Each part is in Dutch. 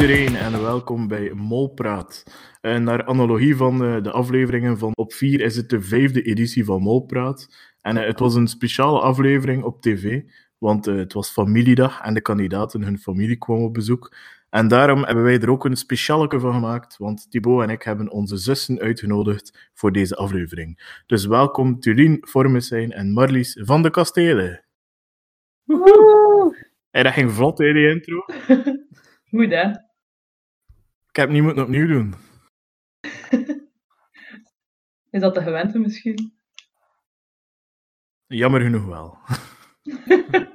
Iedereen en welkom bij Molpraat. En naar analogie van eh, de afleveringen van op 4 is het de vijfde editie van Molpraat. En eh, het was een speciale aflevering op tv, want eh, het was familiedag en de kandidaten, hun familie kwam op bezoek. En daarom hebben wij er ook een specialeke van gemaakt, want Thibaut en ik hebben onze zussen uitgenodigd voor deze aflevering. Dus welkom Tulien Formesijn en Marlies van de Kastelen. Woehoe! En dat ging vlot, hè, die intro. Goed, hè? Ik heb het niet moeten opnieuw doen. Is dat de gewente misschien? Jammer genoeg wel.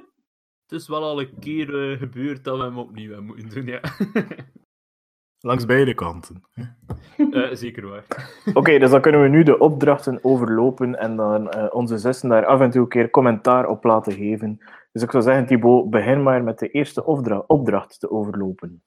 Het is wel al een keer eh, gebeurd dat we hem opnieuw hebben moeten doen, ja. Langs beide kanten. Eh, zeker waar. Oké, dus dan kunnen we nu de opdrachten overlopen en dan eh, onze zussen daar af en toe een keer commentaar op laten geven. Dus ik zou zeggen, Thibaut, begin maar met de eerste opdra- opdracht te overlopen.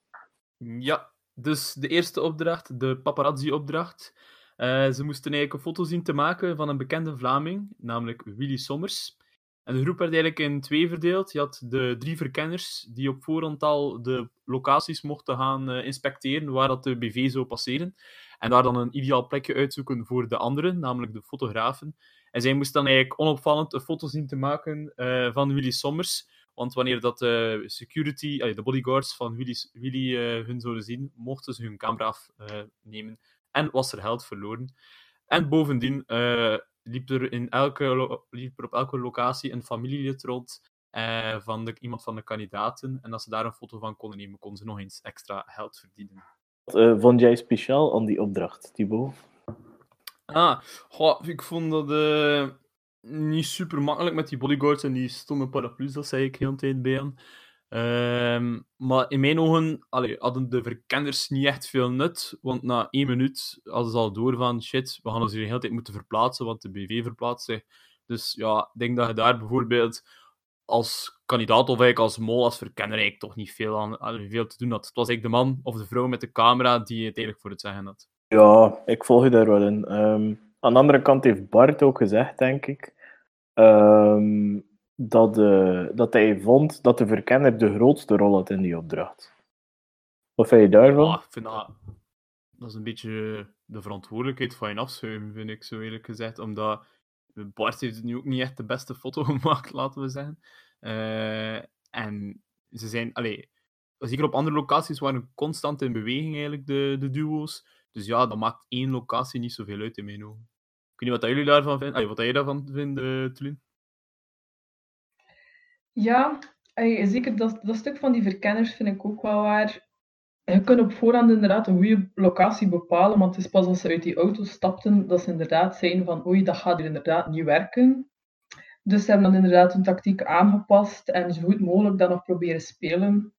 Ja, dus de eerste opdracht, de paparazzi-opdracht. Eh, ze moesten eigenlijk een foto zien te maken van een bekende Vlaming, namelijk Willy Sommers. En de groep werd eigenlijk in twee verdeeld. Je had de drie verkenners die op voorhand al de locaties mochten gaan eh, inspecteren waar dat de BV zou passeren. En daar dan een ideaal plekje uitzoeken voor de anderen, namelijk de fotografen. En zij moesten dan eigenlijk onopvallend een foto zien te maken eh, van Willy Sommers. Want wanneer dat de security, de bodyguards van Willy, Willy eh, hun zouden zien, mochten ze hun camera afnemen. en was er geld verloren. En bovendien eh, liep, er in elke, liep er op elke locatie een familielid rond eh, van de, iemand van de kandidaten. En als ze daar een foto van konden nemen, konden ze nog eens extra geld verdienen. Wat eh, vond jij speciaal aan die opdracht, Thibaut? Ah, goh, ik vond dat eh, niet super makkelijk met die bodyguards en die stomme paraplu's, dat zei ik heel de tijd bij hen. Ehm, maar in mijn ogen allee, hadden de verkenners niet echt veel nut, want na één minuut hadden ze al door van shit, we gaan ons hier de hele tijd moeten verplaatsen, want de BV verplaatst zich. Dus ja, ik denk dat je daar bijvoorbeeld als kandidaat of eigenlijk als mol, als verkenner eigenlijk toch niet veel, aan, veel te doen had. Het was eigenlijk de man of de vrouw met de camera die het eigenlijk voor het zeggen had. Ja, ik volg je daar wel in. Ehm, aan de andere kant heeft Bart ook gezegd, denk ik, ehm, dat, eh, dat hij vond dat de verkenner de grootste rol had in die opdracht. Wat vind je daarvan? Ja, dat, is een beetje de verantwoordelijkheid van je afschuiven, vind ik zo eerlijk gezegd. Omdat Bart heeft nu ook niet echt de beste foto gemaakt, laten we zeggen. Eh, en ze zijn, allee, zeker op andere locaties waren constant in beweging eigenlijk, de, de duo's. Dus ja, dat maakt één locatie niet zoveel uit in mijn ogen. Niet wat jullie daarvan vinden. Wat jij daarvan vindt, uh, Tulien? Ja, zeker dat, dat stuk van die verkenners vind ik ook wel waar. Je kunt op voorhand inderdaad een goede locatie bepalen, want het is pas als ze uit die auto stapten dat ze inderdaad zeiden van oei, dat gaat hier inderdaad niet werken. Dus ze hebben dan inderdaad hun tactiek aangepast en zo goed mogelijk dan nog proberen spelen.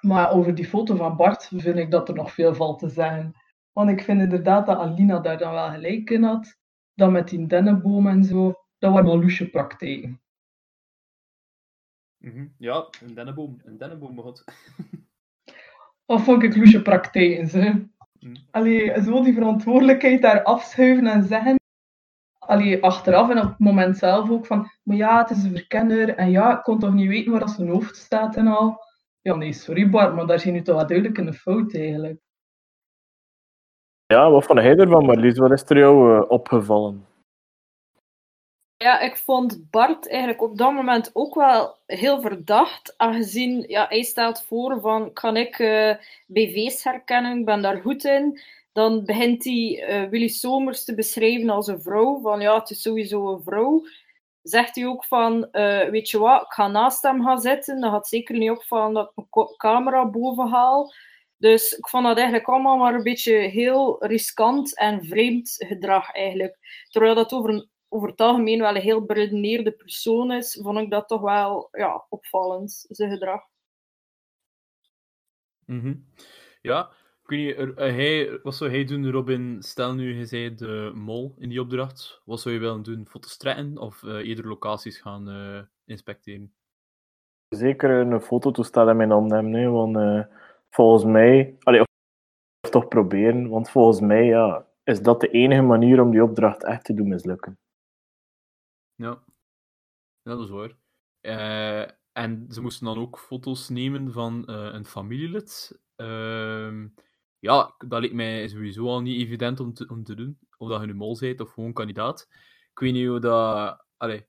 Maar over die foto van Bart vind ik dat er nog veel valt te zeggen. Want ik vind inderdaad dat Alina daar dan wel gelijk in had. Dat met die dennenboom en zo, dat waren wel loesje praktijken. Mhm. Ja, een dennenboom. Een dennenboom begot. Dat vond ik loesje praktijken, ze. Mm. Allee, zo die verantwoordelijkheid daar afschuiven en zeggen. Allee, achteraf en op het moment zelf ook van, maar ja, het is een verkenner en ja, ik kon toch niet weten waar dat zijn hoofd staat en al. Ja, nee, sorry Bart, maar daar je nu toch wel duidelijk een fout eigenlijk. Ja, wat vond jij ervan, Marlies? Wat is er jou eh, opgevallen? Ja, ik vond Bart eigenlijk op dat moment ook wel heel verdacht, aangezien ja, hij stelt voor van, kan ik eh, BV's herkennen, ik ben daar goed in. Dan begint hij eh, Willy Somers te beschrijven als een vrouw, van ja, het is sowieso een vrouw. Zegt hij ook van, weet je wat, ik ga naast hem gaan zitten, dan gaat zeker niet opvallen dat ik mijn camera boven haal. Dus ik vond dat eigenlijk allemaal maar een beetje heel riskant en vreemd gedrag eigenlijk. Terwijl dat over het algemeen wel een heel beredeneerde persoon is, vond ik dat toch wel ja, opvallend, zijn gedrag. Mhm. Ja, ik weet niet, er- eh, hij, wat zou hij doen, Robin? Stel nu, je zei de mol in die opdracht. Wat zou je willen doen? Foto's trekken of eh eerder locaties gaan eh, inspecteren? Zeker een fototoestel in mijn hand hebben, hè, want eh, volgens mij, allee, of, toch proberen, want volgens mij ja, is dat de enige manier om die opdracht echt te doen mislukken. Ja, dat is waar. Eh, en ze moesten dan ook foto's nemen van eh, een familielid. Ehm, ja, dat lijkt mij sowieso al niet evident om te, om te doen. Of dat je nu mol bent of gewoon kandidaat. Ik weet niet hoe dat... Allee,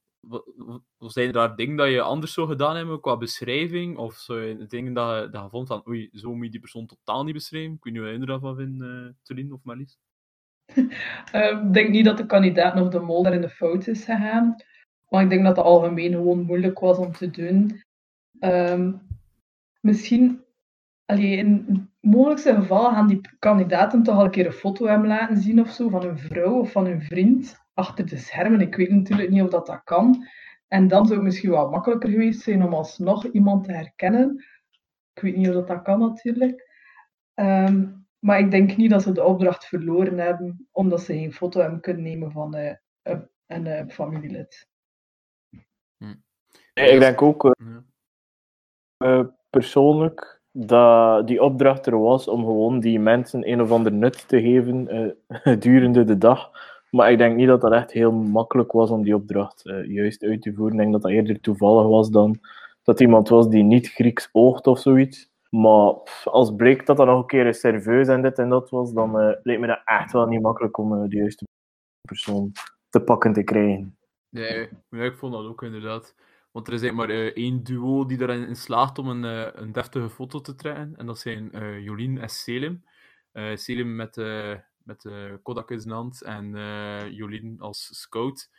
zijn er daar dingen dat je anders zou gedaan hebben qua beschrijving? Of zou je dingen dat je, dat je vond van, oei, zo moet je die persoon totaal niet beschrijven? Niet wat je daarvan vindt, uh, of Marlies? Ehm, ik denk niet dat de kandidaat of de mol daar in de fout is gegaan. Maar ik denk dat het algemeen gewoon moeilijk was om te doen. Um, misschien, allee, in het mogelijkste geval gaan die kandidaten toch al een keer een foto hebben laten zien of zo van hun vrouw of van hun vriend achter de schermen. Ik weet natuurlijk niet of dat, dat kan. En dan zou het misschien wel makkelijker geweest zijn om alsnog iemand te herkennen. Ik weet niet of dat, dat kan natuurlijk. Um, maar ik denk niet dat ze de opdracht verloren hebben, omdat ze geen foto hebben kunnen nemen van uh, een uh, familielid. Hm. ik denk ook uh, persoonlijk dat die opdracht er was om gewoon die mensen een of ander nut te geven gedurende de dag. Maar ik denk niet dat dat echt heel makkelijk was om die opdracht juist uit te voeren. Ik denk dat dat eerder toevallig was dan dat iemand was die niet Grieks oogt of zoiets. Maar als bleek dat dat nog een keer een serveus en dit en dat was, dan uh, leek me dat echt wel niet makkelijk om de juiste persoon te pakken te krijgen. Nee, ik vond dat ook inderdaad. Want er is maar uh, één duo die erin slaagt om een, een deftige foto te trekken. En dat zijn Jolien en Selim. Selim met, met Kodak in zijn hand en Jolien als scout.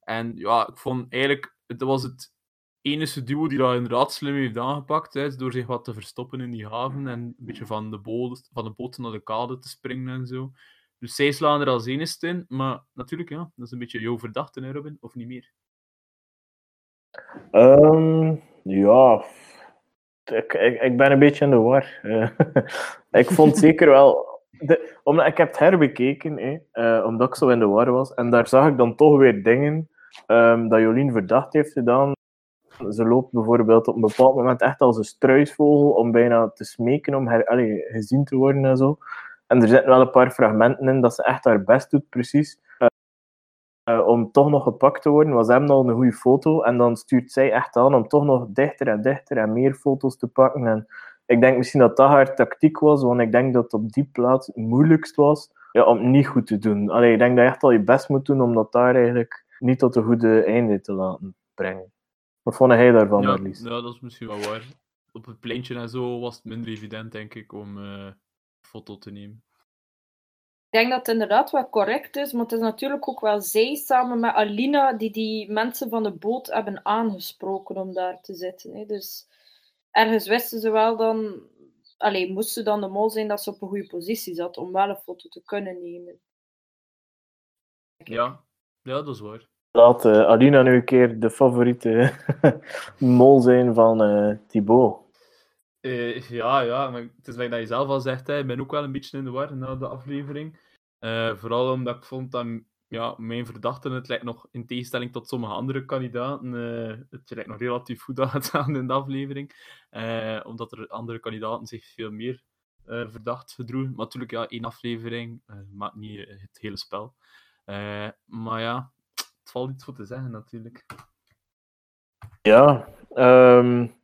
En ja, ik vond eigenlijk, het was het enige duo die dat inderdaad slim heeft aangepakt, hè, door zich wat te verstoppen in die haven en een beetje van de, boot, van de boot naar de kade te springen en zo. Dus zij slaan er als enigste in, maar natuurlijk, ja, dat is een beetje jouw verdachte, hè, Robin, of niet meer? Um, ja, ik, ik, ik, ben een beetje in de war. Uh, ik vond zeker wel. De, omdat ik heb het herbekeken, uh, omdat ik zo in de war was. En daar zag ik dan toch weer dingen um, dat Jolien verdacht heeft gedaan ze loopt bijvoorbeeld op een bepaald moment echt als een struisvogel om bijna te smeken om her, allee, gezien te worden en zo. En er zitten wel een paar fragmenten in dat ze echt haar best doet, precies. Uh, om toch nog gepakt te worden, was hem al een goede foto. En dan stuurt zij echt aan om toch nog dichter en dichter en meer foto's te pakken. En ik denk misschien dat dat haar tactiek was, want ik denk dat het op die plaats het moeilijkst was ja, om het niet goed te doen. Allee, ik denk dat je echt al je best moet doen om dat daar eigenlijk niet tot een goede einde te laten brengen. Wat vond hij daarvan, ja, Marlies? Ja, dat is misschien wel waar. Op het pleintje en zo was het minder evident, denk ik, om uh, foto te nemen. Ik denk dat het inderdaad wel correct is, maar het is natuurlijk ook wel zij samen met Alina die die mensen van de boot hebben aangesproken om daar te zitten. Hè. Dus ergens wisten ze wel dan, alleen moest ze dan de mol zijn dat ze op een goede positie zat om wel een foto te kunnen nemen. Ja, ja dat is waar. Laat uh, Alina nu een keer de favoriete mol zijn van uh, Thibaut. Uh, ja, ja, het is like dat je zelf al zegt, hè, ik ben ook wel een beetje in de war na de aflevering. vooral omdat ik vond dat ja, mijn verdachten, het lijkt nog in tegenstelling tot sommige andere kandidaten, het lijkt nog relatief goed aan in de aflevering. omdat er andere kandidaten zich veel meer verdacht gedroegen. Maar natuurlijk, ja, één aflevering maakt niet het hele spel. maar ja, het valt iets voor te zeggen, natuurlijk. Ja, um,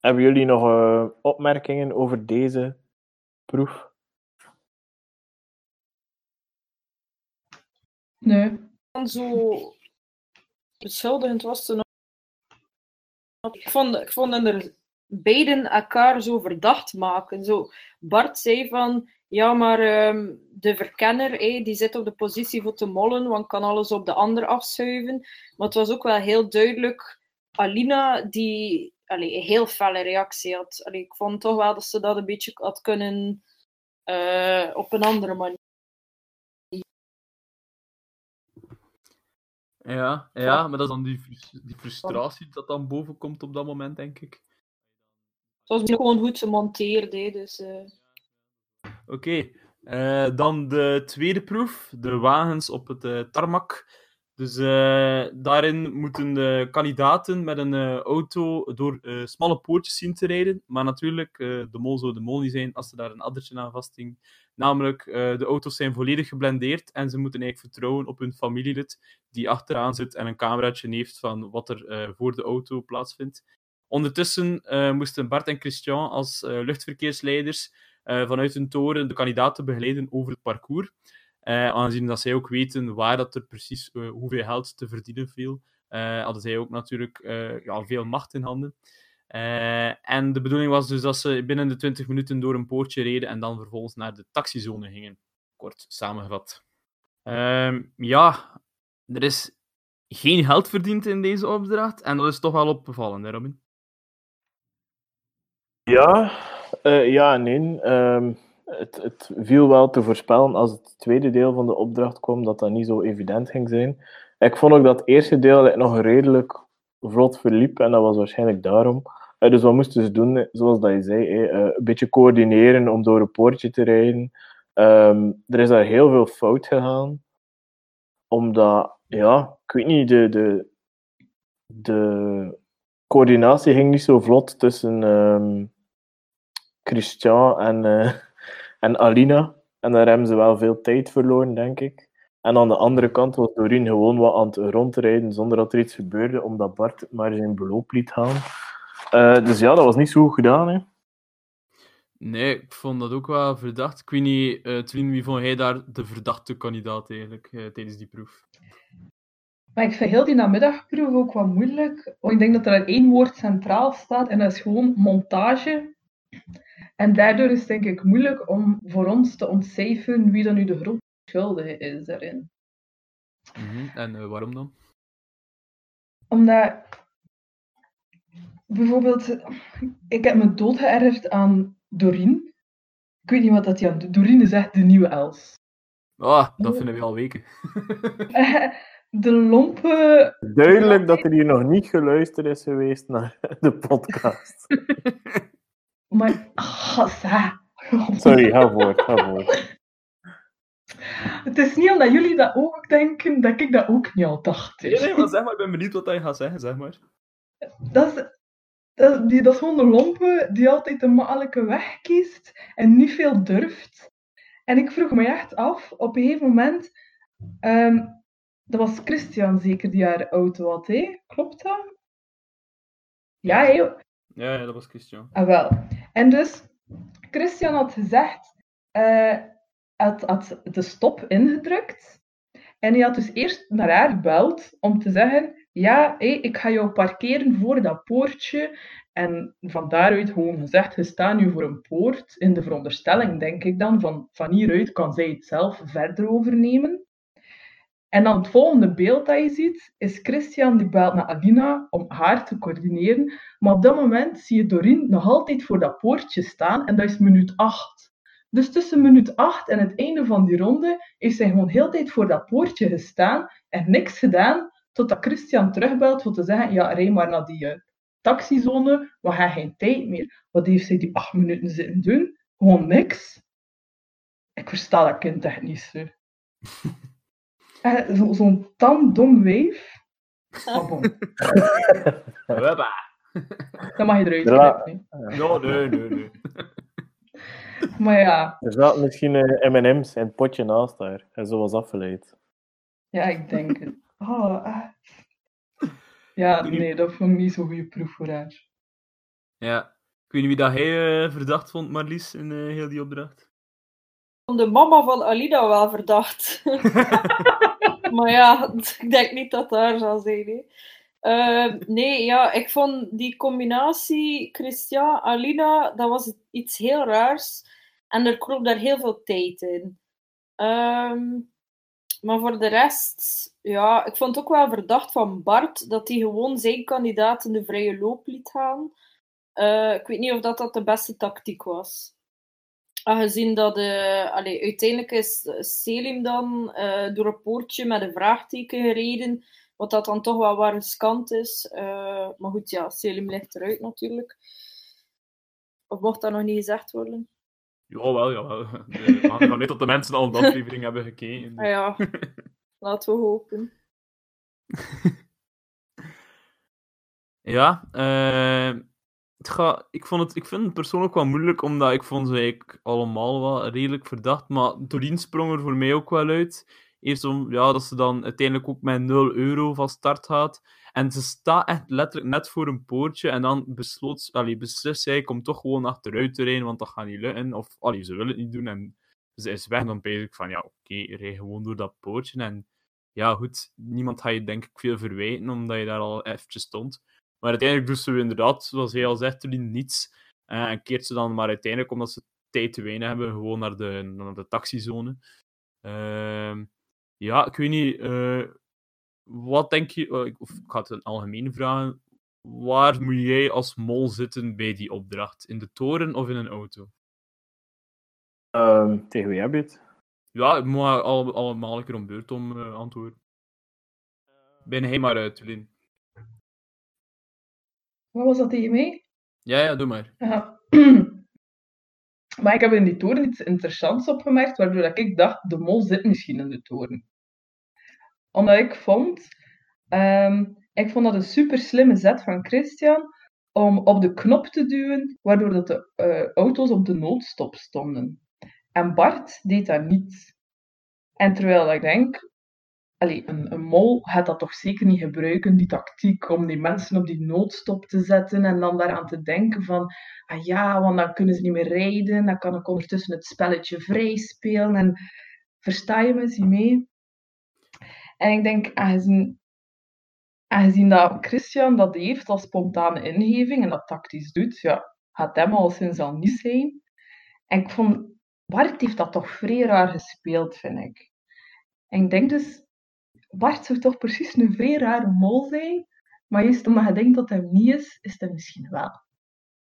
hebben jullie nog uh, opmerkingen over deze proef? Nee. Zo beschuldigend was ze nog. Ik vond, ik vond er beiden elkaar zo verdacht maken. Zo, Bart zei van, ja, maar um, de verkenner hey, die zit op de positie voor te mollen, want kan alles op de ander afschuiven. Maar het was ook wel heel duidelijk Alina die allee, een heel felle reactie had. Allee, ik vond toch wel dat ze dat een beetje had kunnen uh, op een andere manier. Ja, ja, maar dat is dan die, die frustratie dat dan boven komt op dat moment, denk ik. Het was gewoon goed gemonteerd, hè, dus... Uh... Oké, okay. uh, dan de tweede proef, de wagens op het uh, tarmac. Dus uh, daarin moeten de kandidaten met een auto door smalle poortjes zien te rijden. Maar natuurlijk, de mol zou de mol niet zijn als ze daar een addertje aan vasthing. Namelijk, de auto's zijn volledig geblendeerd en ze moeten eigenlijk vertrouwen op hun familielid die achteraan zit en een cameraatje heeft van wat er voor de auto plaatsvindt. Ondertussen moesten Bart en Christian als luchtverkeersleiders eh, vanuit een toren de kandidaten begeleiden over het parcours. Eh, aangezien dat zij ook weten waar dat er precies eh, hoeveel geld te verdienen viel, eh, hadden zij ook natuurlijk ja, veel macht in handen. En de bedoeling was dus dat ze binnen de 20 minuten door een poortje reden en dan vervolgens naar de taxizone gingen. Kort samengevat. Ehm, ja, er is geen geld verdiend in deze opdracht en dat is toch wel opgevallen, hè Robin? Ja, ja nee. Ehm, het, het viel wel te voorspellen als het tweede deel van de opdracht kwam dat dat niet zo evident ging zijn. Ik vond ook dat het eerste deel nog redelijk vlot verliep en dat was waarschijnlijk daarom. Eh, dus wat moesten ze doen? Zoals dat je zei, eh, eh, een beetje coördineren om door een poortje te rijden. Ehm, er is daar heel veel fout gegaan. Omdat, ja, ik weet niet, de, de, de coördinatie ging niet zo vlot tussen ehm, Christian en, en Alina. En daar hebben ze wel veel tijd verloren, denk ik. En aan de andere kant was Doreen gewoon wat aan het rondrijden zonder dat er iets gebeurde, omdat Bart maar zijn beloop liet gaan. Eh, dus ja, dat was niet zo goed gedaan. Hè. Nee, ik vond dat ook wel verdacht. Ik weet niet, uh, Twin, wie vond jij daar de verdachte kandidaat eigenlijk eh, tijdens die proef? Maar ik vind heel die namiddagproef ook wat moeilijk. Want ik denk dat er één woord centraal staat en dat is gewoon montage. En daardoor is het denk ik moeilijk om voor ons te ontcijferen wie dan nu de grote schuldige is daarin. Mhm, En eh, waarom dan? Omdat, bijvoorbeeld, ik heb me doodgeërgerd aan Doreen. Ik weet niet wat dat die aan doet. Doreen is echt de nieuwe Els. Ah, dat vinden we al weken. De lompe... Duidelijk dat er hier nog niet geluisterd is geweest naar de podcast. Maar, ah, sa. Sorry, ga voort, ga voort. Het is niet omdat jullie dat ook denken, dat ik dat ook niet al dacht. Nee, nee, maar zeg maar, ik ben benieuwd wat je gaat zeggen, zeg maar. Dat is, dat, die, dat is gewoon de lompe die altijd de makkelijke weg kiest en niet veel durft. En ik vroeg me echt af, op een gegeven moment, ehm, dat was Christian zeker die haar auto had, hè? klopt dat? Ja? Ja, ja, dat was Christian. Ah, wel. En dus, Christian had gezegd, eh had, de stop ingedrukt. En hij had dus eerst naar haar gebeld om te zeggen, ja, ik ga jou parkeren voor dat poortje. En van daaruit gewoon gezegd, je staat nu voor een poort. In de veronderstelling, denk ik dan, van, van hieruit kan zij het zelf verder overnemen. En dan het volgende beeld dat je ziet, is Christian die belt naar Alina om haar te coördineren. Maar op dat moment zie je Doreen nog altijd voor dat poortje staan en dat is minuut 8. Dus tussen minuut 8 en het einde van die ronde is zij gewoon heel tijd voor dat poortje gestaan en niks gedaan, totdat Christian terugbelt om te zeggen, ja, rij maar naar die uh, taxizone, we hebben geen tijd meer. Wat heeft zij die 8 minuten zitten doen? Gewoon niks. Ik versta dat kind zo. Eh, zo- Zo'n tam dom wijf. Ah, bon. Webba. Dat mag je eruit Ja. nee, nee, nee. Maar ja, Er zat misschien eh, M&M's in het potje naast haar. En zo was afgeleid. ja, ik denk het. Oh, ah. Ja, nee, dat vond ik niet zo'n goede proef voor haar. Ja. Ik weet niet wie dat hij eh, verdacht vond, Marlies, in eh, heel die opdracht. Ik vond de mama van Alida wel verdacht. maar ja, ik denk niet dat daar zal zijn. Hè. Eh, nee, ja, ik vond die combinatie Christian-Alina, dat was iets heel raars. En er kroop daar heel veel tijd in. Ehm, maar voor de rest, ja, ik vond het ook wel verdacht van Bart dat hij gewoon zijn kandidaat in de vrije loop liet gaan. Eh, ik weet niet of dat, dat de beste tactiek was. Aangezien dat eh, allee, uiteindelijk is Selim dan eh, door een poortje met een vraagteken gereden, wat dat dan toch wel waar riskant is. Eh, maar goed, ja, Selim ligt eruit natuurlijk. Of mocht dat nog niet gezegd worden? Jawel, jawel. We gaan ervan uit dat de mensen al de aflevering hebben gekeken. Ah ja, laten we hopen. Ja, eh, ik, vond het, ik vind het persoonlijk wel moeilijk, omdat ik vond ze eigenlijk allemaal wel redelijk verdacht. Maar Doreen sprong er voor mij ook wel uit. Eerst om, ja, dat ze dan uiteindelijk ook met 0 euro van start gaat. En ze staat echt letterlijk net voor een poortje. En dan besloot, allee, beslist zij om toch gewoon achteruit te rijden, want dat gaat niet lukken. Of allee, ze wil het niet doen en ze is weg. Dan ben ik van, ja, oké, okay, rij gewoon door dat poortje. En ja, goed, niemand gaat je denk ik veel verwijten, omdat je daar al eventjes stond. Maar uiteindelijk doet ze inderdaad, zoals hij al zegt, niets. Uh, en keert ze dan maar uiteindelijk, omdat ze tijd te weinig hebben, gewoon naar de, naar de taxizone. Uh, ja, ik weet niet, uh, wat denk je, uh, of ik ga het een algemeen vragen, waar moet jij als mol zitten bij die opdracht? In de toren of in een auto? Um, tegen wie heb je het? Ja, ik moet al, allemaal een keer om beurt om uh, antwoorden. Ben hij maar uit, Lin. Wat was dat tegen mij? Ja, ja, doe maar. Ja. maar ik heb in die toren iets interessants opgemerkt, waardoor ik dacht, de mol zit misschien in de toren. Omdat ik vond, um, ik vond dat een super slimme zet van Christian om op de knop te duwen, waardoor dat de uh, auto's op de noodstop stonden. En Bart deed dat niet. En terwijl ik denk, allee, een, een mol gaat dat toch zeker niet gebruiken, die tactiek, om die mensen op die noodstop te zetten en dan daaraan te denken van, ah ja, want dan kunnen ze niet meer rijden, dan kan ik ondertussen het spelletje vrij spelen en versta je me, mee? En ik denk, aangezien, aangezien dat Christian dat heeft als spontane ingeving en dat tactisch doet, ja, gaat hem al sinds al niet zijn. En ik vond, Bart heeft dat toch vrij raar gespeeld, vind ik. En ik denk dus, Bart zou toch precies een vrij rare mol zijn, maar juist omdat je denkt dat hij niet is, is hij misschien wel.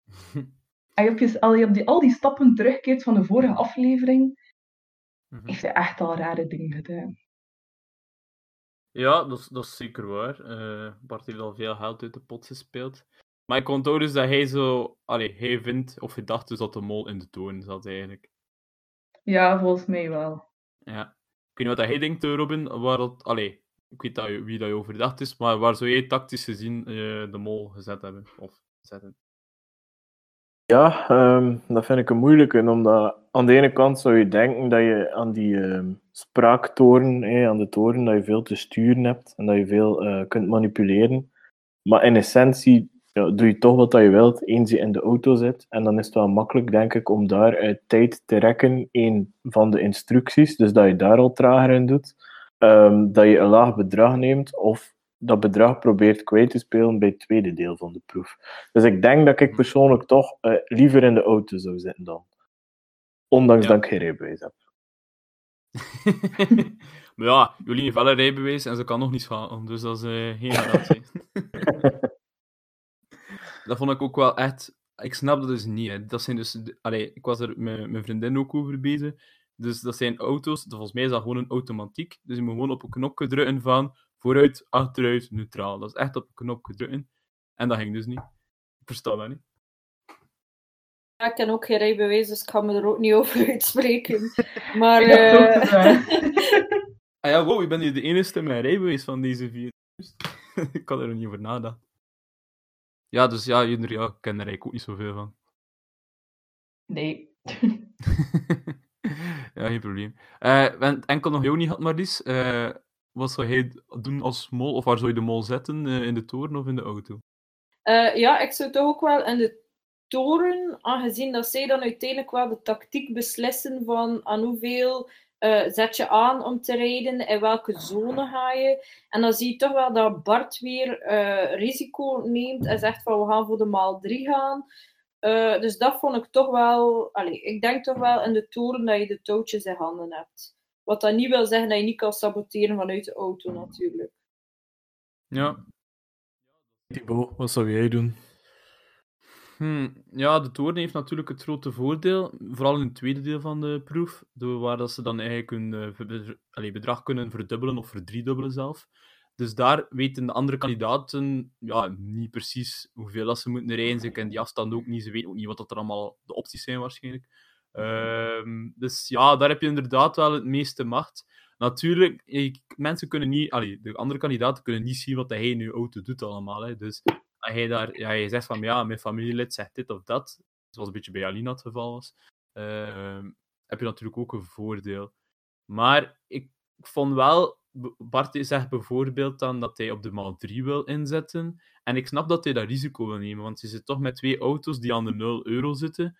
en je, als je op die, al die stappen terugkeert van de vorige aflevering, Mhm. heeft hij echt al rare dingen gedaan. Ja, dat is, dat is zeker waar. Eh Bart heeft al veel geld uit de pot gespeeld. Maar ik onthoud dus dat hij zo... Allee, hij vindt, of hij dacht dus dat de mol in de toon zat, eigenlijk. Ja, volgens mij wel. Ja. Weet niet wat hij denkt, eh, Robin, waar dat... Ik weet dat, je- wie dat je overdacht is, maar waar zou jij tactisch gezien eh, de mol gezet hebben? Of zetten? Ja, ehm, dat vind ik een moeilijke, omdat aan de ene kant zou je denken dat je aan die ehm, spraaktoren, aan de toren, dat je veel te sturen hebt en dat je veel eh, kunt manipuleren. Maar in essentie ja, doe je toch wat je wilt, eens je in de auto zit. En dan is het wel makkelijk, denk ik, om daar eh, tijd te rekken, een van de instructies, dus dat je daar al trager in doet. Ehm, dat je een laag bedrag neemt, of dat bedrag probeert kwijt te spelen bij het tweede deel van de proef. Dus ik denk dat ik persoonlijk toch eh, liever in de auto zou zitten dan. Ondanks Ja. dat ik geen rijbewijs heb. maar ja, Jolien heeft wel een rijbewijs en ze kan nog niet schalen, dus dat is eh, geen garantie. dat vond ik ook wel echt... Ik snap dat dus niet. Hè. Dat zijn dus... Allee, ik was er met mijn vriendin ook over bezig. Dus dat zijn auto's, volgens mij is dat gewoon een automatiek. Dus je moet gewoon op een knopje drukken van vooruit, achteruit, neutraal. Dat is echt op een knopje drukken. En dat ging dus niet. Ik versta dat niet. Ja, ik ken ook geen rijbewijs, dus ik ga me er ook niet over uitspreken. Maar eh. Ah ja, wow, ik ben hier de enige met een rijbewijs van deze vier. ik had er nog niet over nagedacht. Ja, dus ja, jullie ja, ik ken er eigenlijk ook niet zoveel van. Nee. ja, geen probleem. Het enkel nog jou niet gehad, Marlies. Eh, wat zou jij doen als mol? Of waar zou je de mol zetten? eh, in de toren of in de auto? ja, ik zou toch ook wel in de toren, aangezien dat zij dan uiteindelijk wel de tactiek beslissen van aan hoeveel eh, zet je aan om te rijden, in welke zone ga je. En dan zie je toch wel dat Bart weer eh, risico neemt en zegt van we gaan voor de maal 3 gaan. Eh, dus dat vond ik toch wel... Allee, ik denk toch wel in de toren dat je de touwtjes in handen hebt. Wat dat niet wil zeggen dat je niet kan saboteren vanuit de auto natuurlijk. Ja. Thibaut, wat zou jij doen? Hmm, ja, de toren heeft natuurlijk het grote voordeel, vooral in het tweede deel van de proef, waar dat ze dan eigenlijk hun eh, bedrag kunnen verdubbelen of verdriedubbelen zelf. Dus daar weten de andere kandidaten ja, niet precies hoeveel dat ze moeten rijden. Ze kennen die afstand ook niet, ze weten ook niet wat dat er allemaal de opties zijn waarschijnlijk. Ehm, dus ja, daar heb je inderdaad wel het meeste macht. Natuurlijk, ik- mensen kunnen niet, de andere kandidaten kunnen niet zien wat hij je auto doet allemaal. Hè. Dus als hij daar, ja, je zegt van ja, mijn familielid zegt dit of dat, zoals een beetje bij Alina het geval was, ehm, heb je natuurlijk ook een voordeel. Maar ik vond wel, Bart zegt bijvoorbeeld dan dat hij op de maal 3 wil inzetten. En ik snap dat hij dat risico wil nemen, want je zit toch met twee auto's die aan de 0 euro zitten.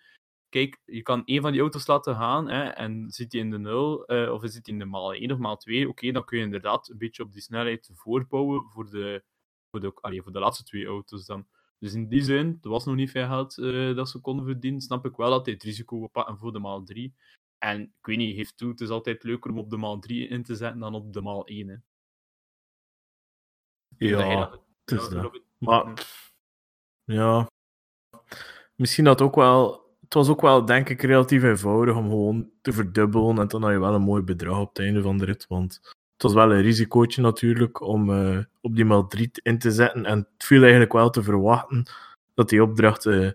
Kijk, je kan één van die auto's laten gaan hè, en zit hij in de 0 uh, of zit hij in de maal 1 of maal 2, oké, dan kun je inderdaad een beetje op die snelheid voorbouwen voor de, voor de, allee, voor de laatste twee auto's dan. Dus in die zin, er was nog niet veel geld uh, dat ze konden verdienen, snap ik wel dat hij het risico wil pakken voor de maal 3. En ik weet niet, geef toe, het is altijd leuker om op de maal 3 in te zetten dan op de maal 1. Hè. Ja, het is dat. Maar, ja, misschien dat ook wel. Het was ook wel, denk ik, relatief eenvoudig om gewoon te verdubbelen. En dan had je wel een mooi bedrag op het einde van de rit. Want het was wel een risicootje natuurlijk om uh, op die 3 in te zetten. En het viel eigenlijk wel te verwachten dat die opdracht uh,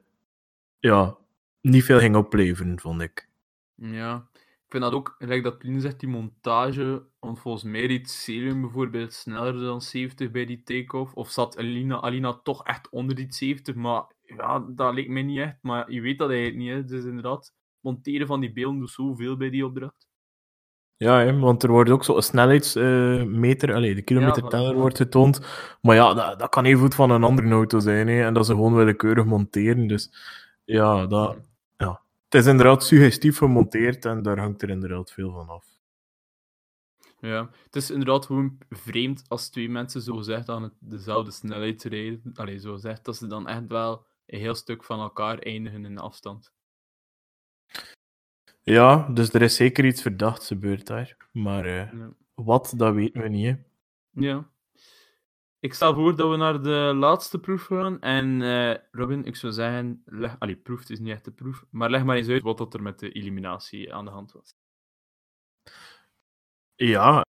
ja, niet veel ging opleveren, vond ik. Ja, ik vind dat ook, gelijk dat Lien zegt, die montage, want volgens mij reed Celium bijvoorbeeld sneller dan 70 bij die take-off, of zat Alina, Alina toch echt onder die 70, maar ja, dat leek mij niet echt, maar je weet dat eigenlijk niet, hè. dus inderdaad, monteren van die beelden doet zoveel bij die opdracht. Ja, hè, want er wordt ook zo'n snelheidsmeter, uh, de kilometerteller ja, wordt getoond. Maar ja, dat, dat kan even goed van een andere auto zijn. Hè, en dat ze gewoon willekeurig monteren. Dus ja, dat, het is inderdaad suggestief gemonteerd en daar hangt er inderdaad veel van af. Ja, het is inderdaad gewoon vreemd als twee mensen zo zegt aan het dezelfde snelheid rijden. Allee, zo zegt dat ze dan echt wel een heel stuk van elkaar eindigen in afstand. Ja, dus er is zeker iets verdachts gebeurd daar. Maar uh, ja. wat, dat weten we niet. Hè. Ja. Ik stel voor dat we naar de laatste proef gaan. En uh, Robin, ik zou zeggen, leg... Allee, proef, het is niet echt de proef. Maar leg maar eens uit wat er met de eliminatie aan de hand was. Ja.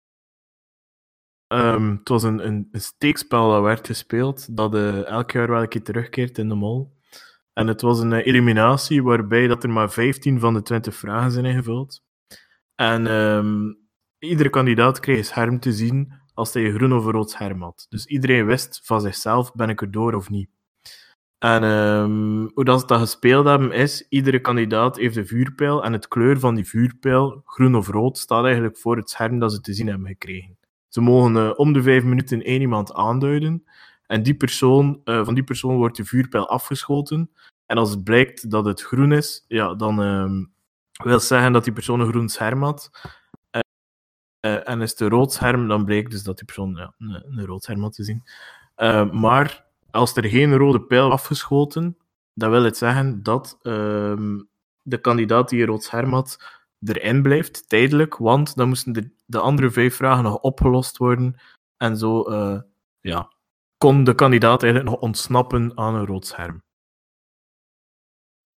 Um, het was een, een, een, steekspel dat werd gespeeld, dat uh, elk jaar wel een keer terugkeert in de mol. En het was een uh, eliminatie waarbij dat er maar 15 van de 20 vragen zijn ingevuld. En um, iedere kandidaat kreeg een scherm te zien als hij een groen of rood scherm had. Dus iedereen wist van zichzelf, ben ik er door of niet. En um, hoe dat ze dat gespeeld hebben, is iedere kandidaat heeft een vuurpijl en het kleur van die vuurpijl, groen of rood, staat eigenlijk voor het scherm dat ze te zien hebben gekregen. Ze mogen uh, om de vijf minuten één iemand aanduiden en die persoon, uh, van die persoon wordt de vuurpijl afgeschoten. En als het blijkt dat het groen is, ja, dan um, wil zeggen dat die persoon een groen scherm had. Uh, en is het een rood scherm, dan blijkt dus dat die persoon ja, een, rood scherm had te zien. Maar als er geen rode pijl afgeschoten, dan wil het zeggen dat uh, de kandidaat die een rood scherm had, erin blijft, tijdelijk, want dan moesten de, de andere vijf vragen nog opgelost worden. En zo ja, kon de kandidaat eigenlijk nog ontsnappen aan een rood scherm.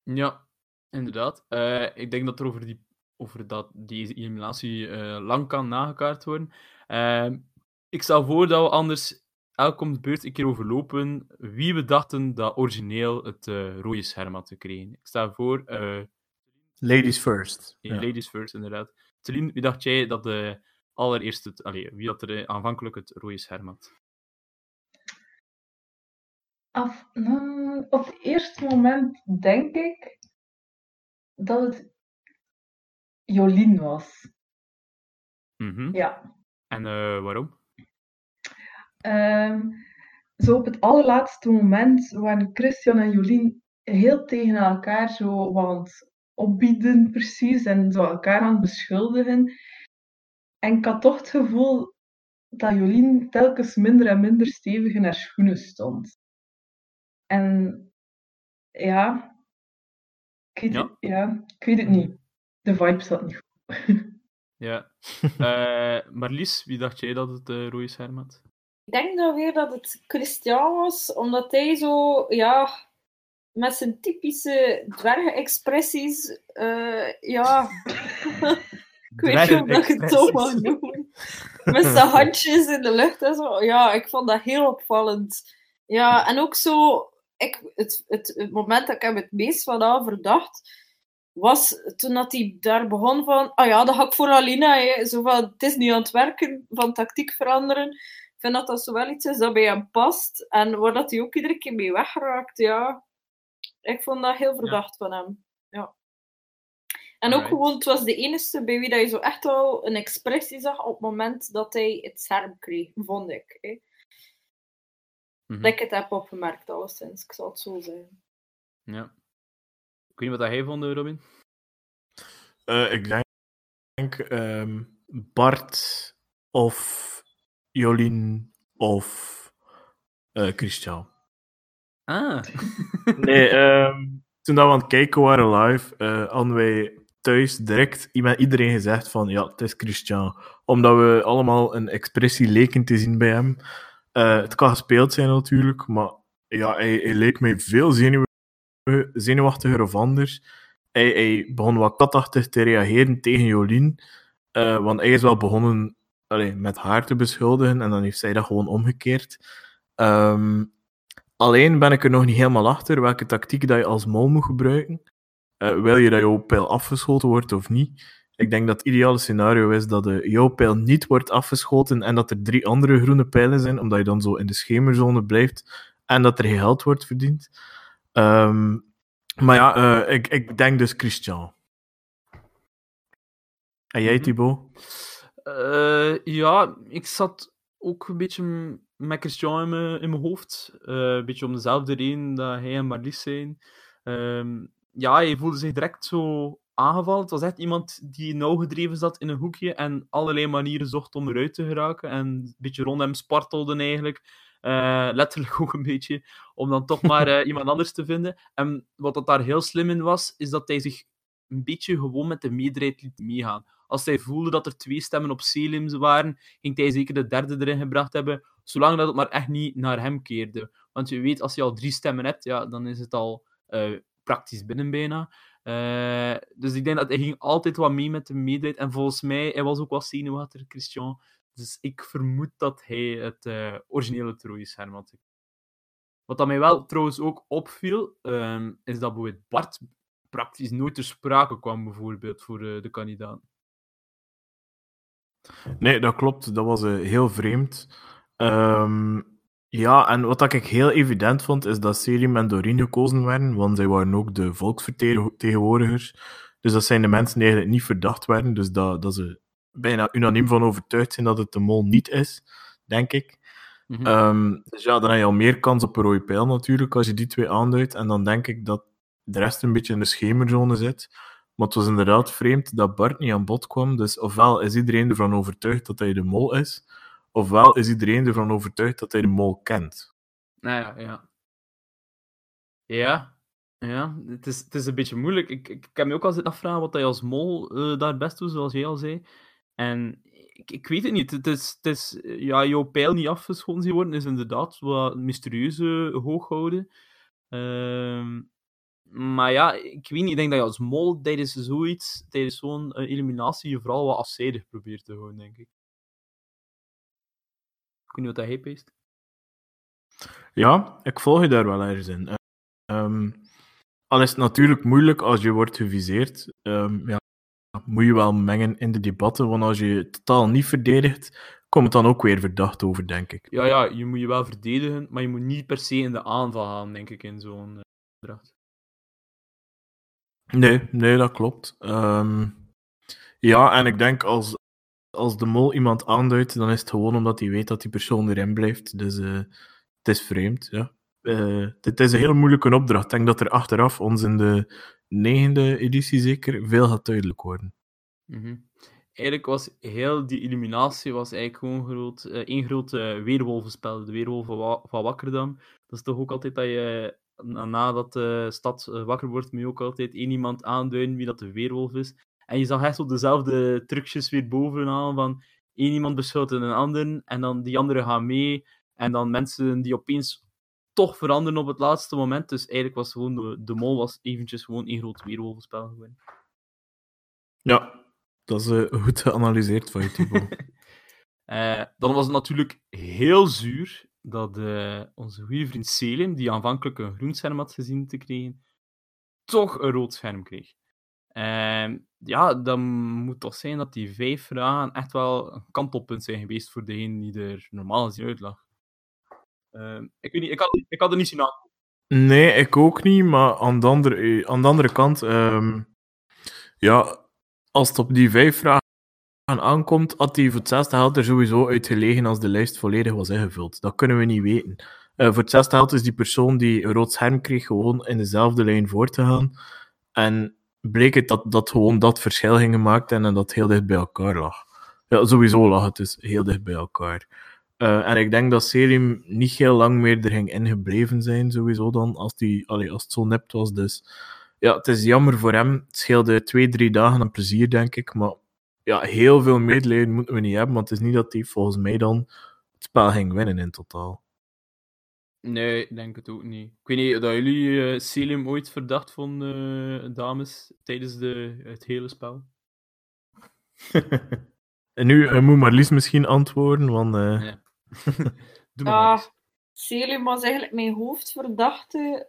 Ja, inderdaad. ik denk dat er over die over dat deze eliminatie uh, lang kan nagekaart worden. Uh, ik stel voor dat we anders elke beurt een keer overlopen wie we dachten dat origineel het uh, rode scherm had gekregen. Ik stel voor... Eh, ladies first. Ja, Ladies first, inderdaad. Celine, wie dacht jij dat de allereerste... Allez, wie had er aanvankelijk het rode scherm had? Af, nou, op het eerste moment denk ik dat het Jolien was. Mm-hmm. Ja. En uh, waarom? Um, zo op het allerlaatste moment waren Christian en Jolien heel tegen elkaar zo wat opbieden precies en zo elkaar aan het beschuldigen. En ik had toch het gevoel dat Jolien telkens minder en minder stevig in haar schoenen stond. En ja, ik weet, Ja? ja, ik weet het niet. De vibe zat niet goed. Ja. Eh Marlies, wie dacht jij dat het eh, rode scherm had? Ik denk dan weer dat het Christian was, omdat hij zo, ja, met zijn typische dwergenexpressies, eh ja, ik weet niet of dat ik het zo mag noemen, met zijn handjes in de lucht en zo. Ja, ik vond dat heel opvallend. Ja, en ook zo, ik, het, het, het moment dat ik hem het meest van verdacht, was toen dat hij daar begon van, ah ja, dat ga ik voor Alina, hè. zo van, het is niet aan het werken, van tactiek veranderen. Ik vind dat dat zo wel iets is dat bij hem past, en waar dat hij ook iedere keer mee wegraakt, ja. Ik vond dat heel verdacht van hem, ja. En ook gewoon, het was de enige bij wie dat je zo echt wel een expressie zag op het moment dat hij het scherm kreeg, vond ik. Hè. Mhm. Dat ik het heb opgemerkt, alleszins. Ik zal het zo zeggen. Ja. Ik weet niet wat jij vond, eh, Robin. Eh, ik denk, denk, ehm, Bart of Jolien of eh, Christian. Ah. Nee, ehm, toen dat we aan het kijken waren live, eh hadden wij thuis direct met iedereen gezegd van ja, het is Christian. Omdat we allemaal een expressie leken te zien bij hem. Eh, het kan gespeeld zijn natuurlijk, maar ja, hij, hij leek mij veel zenuw, zenuwachtiger of anders. Hij, hij begon wat katachtig te reageren tegen Jolien. eh, want hij is wel begonnen met haar te beschuldigen en dan heeft zij dat gewoon omgekeerd. Ehm, Alleen ben ik er nog niet helemaal achter welke tactiek dat je als mol moet gebruiken. Eh, wil je dat jouw pijl afgeschoten wordt of niet? Ik denk dat het ideale scenario is dat de, jouw pijl niet wordt afgeschoten en dat er drie andere groene pijlen zijn, omdat je dan zo in de schemerzone blijft en dat er geld wordt verdiend. Ehm, maar ja, eh, ik, ik denk dus Christian. En jij, Mhm. Thibaut? Eh, ja, ik zat ook een beetje met Christian in mijn, in mijn hoofd. Eh, een beetje om dezelfde reden dat hij en Marlies zijn. Ehm, ja, hij voelde zich direct zo aangevallen. Het was echt iemand die nauw gedreven zat in een hoekje en allerlei manieren zocht om eruit te geraken. En een beetje rond hem spartelde eigenlijk. Eh, letterlijk ook een beetje, om dan toch maar eh, iemand anders te vinden. En wat dat daar heel slim in was, is dat hij zich een beetje gewoon met de meerderheid liet meegaan. Als hij voelde dat er twee stemmen op Selim waren, ging hij zeker de derde erin gebracht hebben, zolang dat het maar echt niet naar hem keerde. Want je weet, als je al drie stemmen hebt, ja, dan is het al eh, praktisch binnen bijna. Eh, dus ik denk dat hij ging altijd wat mee met de meerderheid. En volgens mij, hij was ook wat zenuwachtig, Christian. Dus ik vermoed dat hij het eh, originele trooienscherm had. Wat dat mij wel trouwens ook opviel, ehm, is dat bijvoorbeeld Bart praktisch nooit ter sprake kwam, bijvoorbeeld, voor eh, de kandidaat. Nee, dat klopt. Dat was heel vreemd. Ehm, ja, en wat ik heel evident vond, is dat Selim en Doreen gekozen werden, want zij waren ook de volksvertegenwoordigers. Dus dat zijn de mensen die eigenlijk niet verdacht werden, dus dat, dat ze bijna unaniem van overtuigd zijn dat het de mol niet is, denk ik. Mhm. Ehm, dus ja, dan heb je al meer kans op een rode pijl natuurlijk, als je die twee aanduidt. En dan denk ik dat de rest een beetje in de schemerzone zit. Maar het was inderdaad vreemd dat Bart niet aan bod kwam. Dus ofwel is iedereen ervan overtuigd dat hij de mol is, ofwel is iedereen ervan overtuigd dat hij de mol kent. Nou ja, ja. Ja, ja. Het is, het is een beetje moeilijk. Ik, ik, heb me ook al zitten afvragen wat hij als mol eh, daar best doet, zoals jij al zei. En ik, ik weet het niet. Het is, het is, eh, ja, jouw pijl niet afgeschoten zien worden is inderdaad wat mysterieuze hoog houden. Ehm, maar ja, ik weet niet. Ik denk dat je als mol tijdens zoiets, tijdens zo'n eh, eliminatie, je vooral wat afzijdig probeert te houden, denk ik. Weet niet wat hij peest. Ja, ik volg je daar wel ergens in. Ehm, al is het natuurlijk moeilijk als je wordt geviseerd. Ehm, ja, moet je wel mengen in de debatten, want als je je totaal niet verdedigt, komt het dan ook weer verdacht over, denk ik. Ja, ja, je moet je wel verdedigen, maar je moet niet per se in de aanval gaan, denk ik, in zo'n uh, dracht. Nee, nee, dat klopt. Ehm, ja, en ik denk als, als de mol iemand aanduidt, dan is het gewoon omdat hij weet dat die persoon erin blijft. Dus eh, het is vreemd, ja. Uh, het is een hele moeilijke opdracht. Ik denk dat er achteraf ons in de negende editie zeker veel gaat duidelijk worden. -hmm. Eigenlijk was heel die illuminatie was eigenlijk gewoon groot, uh, één groot weerwolvenspel. De weerwolven van Wakkerdam. Dat is toch ook altijd dat je nadat de stad wakker wordt, moet je ook altijd één iemand aanduiden wie dat de weerwolf is. En je zag echt zo dezelfde trucjes weer bovenaan van één iemand beschoten een ander en dan die anderen gaan mee. En dan mensen die opeens toch veranderen op het laatste moment. Dus eigenlijk was gewoon de, de mol was eventjes gewoon één groot weerwolvenspel geworden. Ja, dat is uh, goed geanalyseerd van je, Thibaut. uh, dan was het natuurlijk heel zuur dat uh, onze goede vriend Selim, die aanvankelijk een groen scherm had gezien te krijgen, toch een rood scherm kreeg. Uh, ja, dan moet toch zijn dat die vijf vragen echt wel een kantelpunt zijn geweest voor degene die er normaal gezien uit lag. Uh, ik weet niet, ik had, ik had er niet zien aan. Nee, ik ook niet, maar aan de andere, aan de andere kant, um, Ja, als het op die vijf vragen aankomt, had hij voor het zesde geld er sowieso uitgelegen als de lijst volledig was ingevuld. Dat kunnen we niet weten. Uh, voor het zesde geld is die persoon die een rood scherm kreeg gewoon in dezelfde lijn voor te gaan. En bleek het dat, dat gewoon dat verschil ging gemaakt en, dat heel dicht bij elkaar lag. Ja, sowieso lag het dus heel dicht bij elkaar. Uh, en ik denk dat Selim niet heel lang meer er ging ingebleven zijn, sowieso dan, als, die, allee, als het zo nipt was. Dus ja, het is jammer voor hem. Het scheelde twee, drie dagen aan plezier, denk ik. Maar ja, heel veel medelijden moeten we niet hebben, want het is niet dat hij volgens mij dan het spel ging winnen in totaal. Nee, ik denk het ook niet. Ik weet niet dat jullie uh, Selim ooit verdacht vonden, uh, dames, tijdens de, het hele spel. en nu uh, moet Marlies misschien antwoorden, want... Ja. Doe maar ah, Selim was eigenlijk mijn hoofdverdachte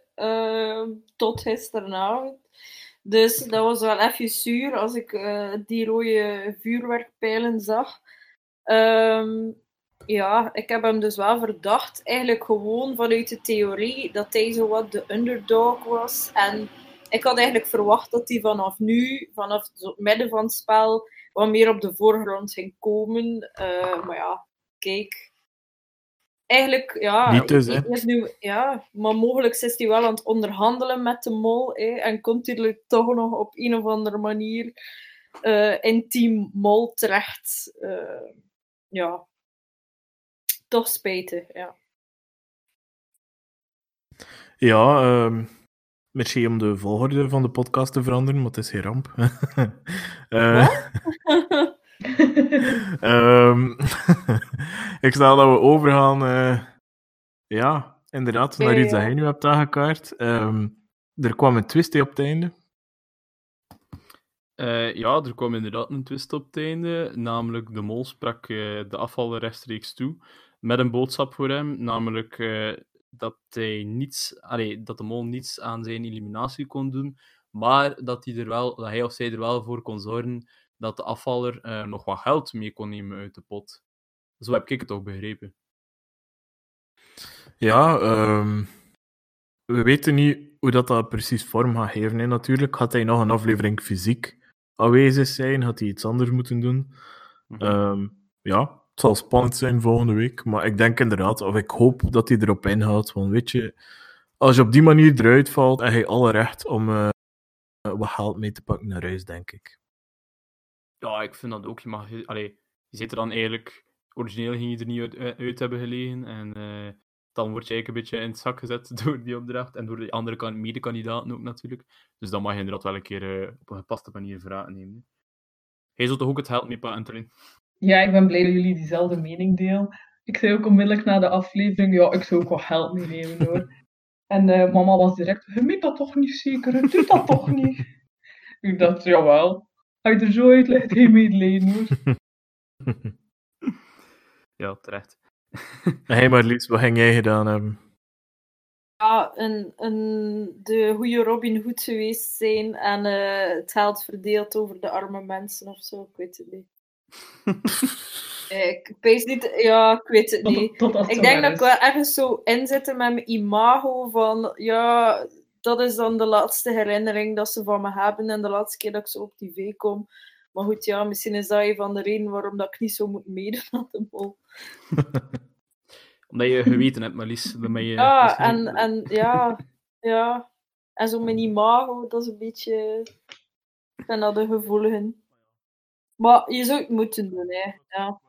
tot gisteravond. Dus dat was wel even zuur als ik die rode vuurwerkpijlen zag. Um, ja, ik heb hem dus wel verdacht. Eigenlijk gewoon vanuit de theorie dat hij zo wat de underdog was. En ik had eigenlijk verwacht dat hij vanaf nu, vanaf het midden van het spel, wat meer op de voorgrond ging komen. Uh, maar ja, kijk. Eigenlijk, ja. Niet dus, hè? Is nu, ja, maar mogelijk is hij wel aan het onderhandelen met de mol. Hè, en komt hij toch nog op een of andere manier uh, in team mol terecht. Uh, ja, toch spijtig, ja. Ja, um, merci om de volgorde van de podcast te veranderen, maar het is geen ramp. uh, um, ik stel dat we overgaan, uh, ja, inderdaad, naar iets dat jij nu hebt aangekaart. Um, er kwam een twist op het einde. Uh, ja, er kwam inderdaad een twist op het einde. Namelijk, de mol sprak uh, de afval rechtstreeks toe met een boodschap voor hem, namelijk uh, dat, hij niets, allee, dat de mol niets aan zijn eliminatie kon doen, maar dat hij, er wel, dat hij of zij er wel voor kon zorgen dat de afvaller uh, nog wat geld mee kon nemen uit de pot. Zo heb ik het toch begrepen. Ja, um, we weten niet hoe dat, dat precies vorm gaat geven. Hè. Natuurlijk had hij nog een aflevering fysiek aanwezig zijn, had hij iets anders moeten doen. Mm -hmm. um, ja, het zal spannend zijn volgende week, maar ik denk inderdaad, of ik hoop dat hij erop inhoudt. Want weet je, als je op die manier eruit valt, heb je alle recht om uh, wat geld mee te pakken naar huis, denk ik. Ja, ik vind dat ook. Je, mag, allee, je zit er dan eigenlijk. Origineel ging je er niet uit, uit hebben gelegen. En uh, dan word je eigenlijk een beetje in het zak gezet door die opdracht. En door de andere mede-kandidaten ook natuurlijk. Dus dan mag je inderdaad wel een keer op een gepaste manier vragen nemen. Hij zult toch ook het geld mee pakken, ja, ik ben blij dat jullie diezelfde mening delen. Ik zei ook onmiddellijk na de aflevering, ja, ik zou ook wel geld meenemen hoor. En uh, mama was direct, je meet dat toch niet zeker, je doet dat toch niet? ik dacht, jawel, je er zo uit legt, geen medelijden hoor. ja, terecht. hey Marlies, wat ging jij gedaan hebben? Ja, een, een, de goede Robin Hood geweest zijn en uh, het geld verdeeld over de arme mensen of zo, ik weet het niet. Ik weet niet, ja, ik weet het niet. ik denk dat ik wel ergens zo inzitten met mijn imago van, ja, dat is dan de laatste herinnering dat ze van me hebben en de laatste keer dat ik zo op tv kom. Maar goed, ja, misschien is dat een van de redenen waarom dat ik niet zo moet meedoen aan de mol. Omdat je geweten hebt, Marlies. Je, ja, en, en ja, ja. En zo mijn imago, dat is een beetje... Ik ben dat de gevoeligen. Maar je zou het moeten doen, hè. Ja.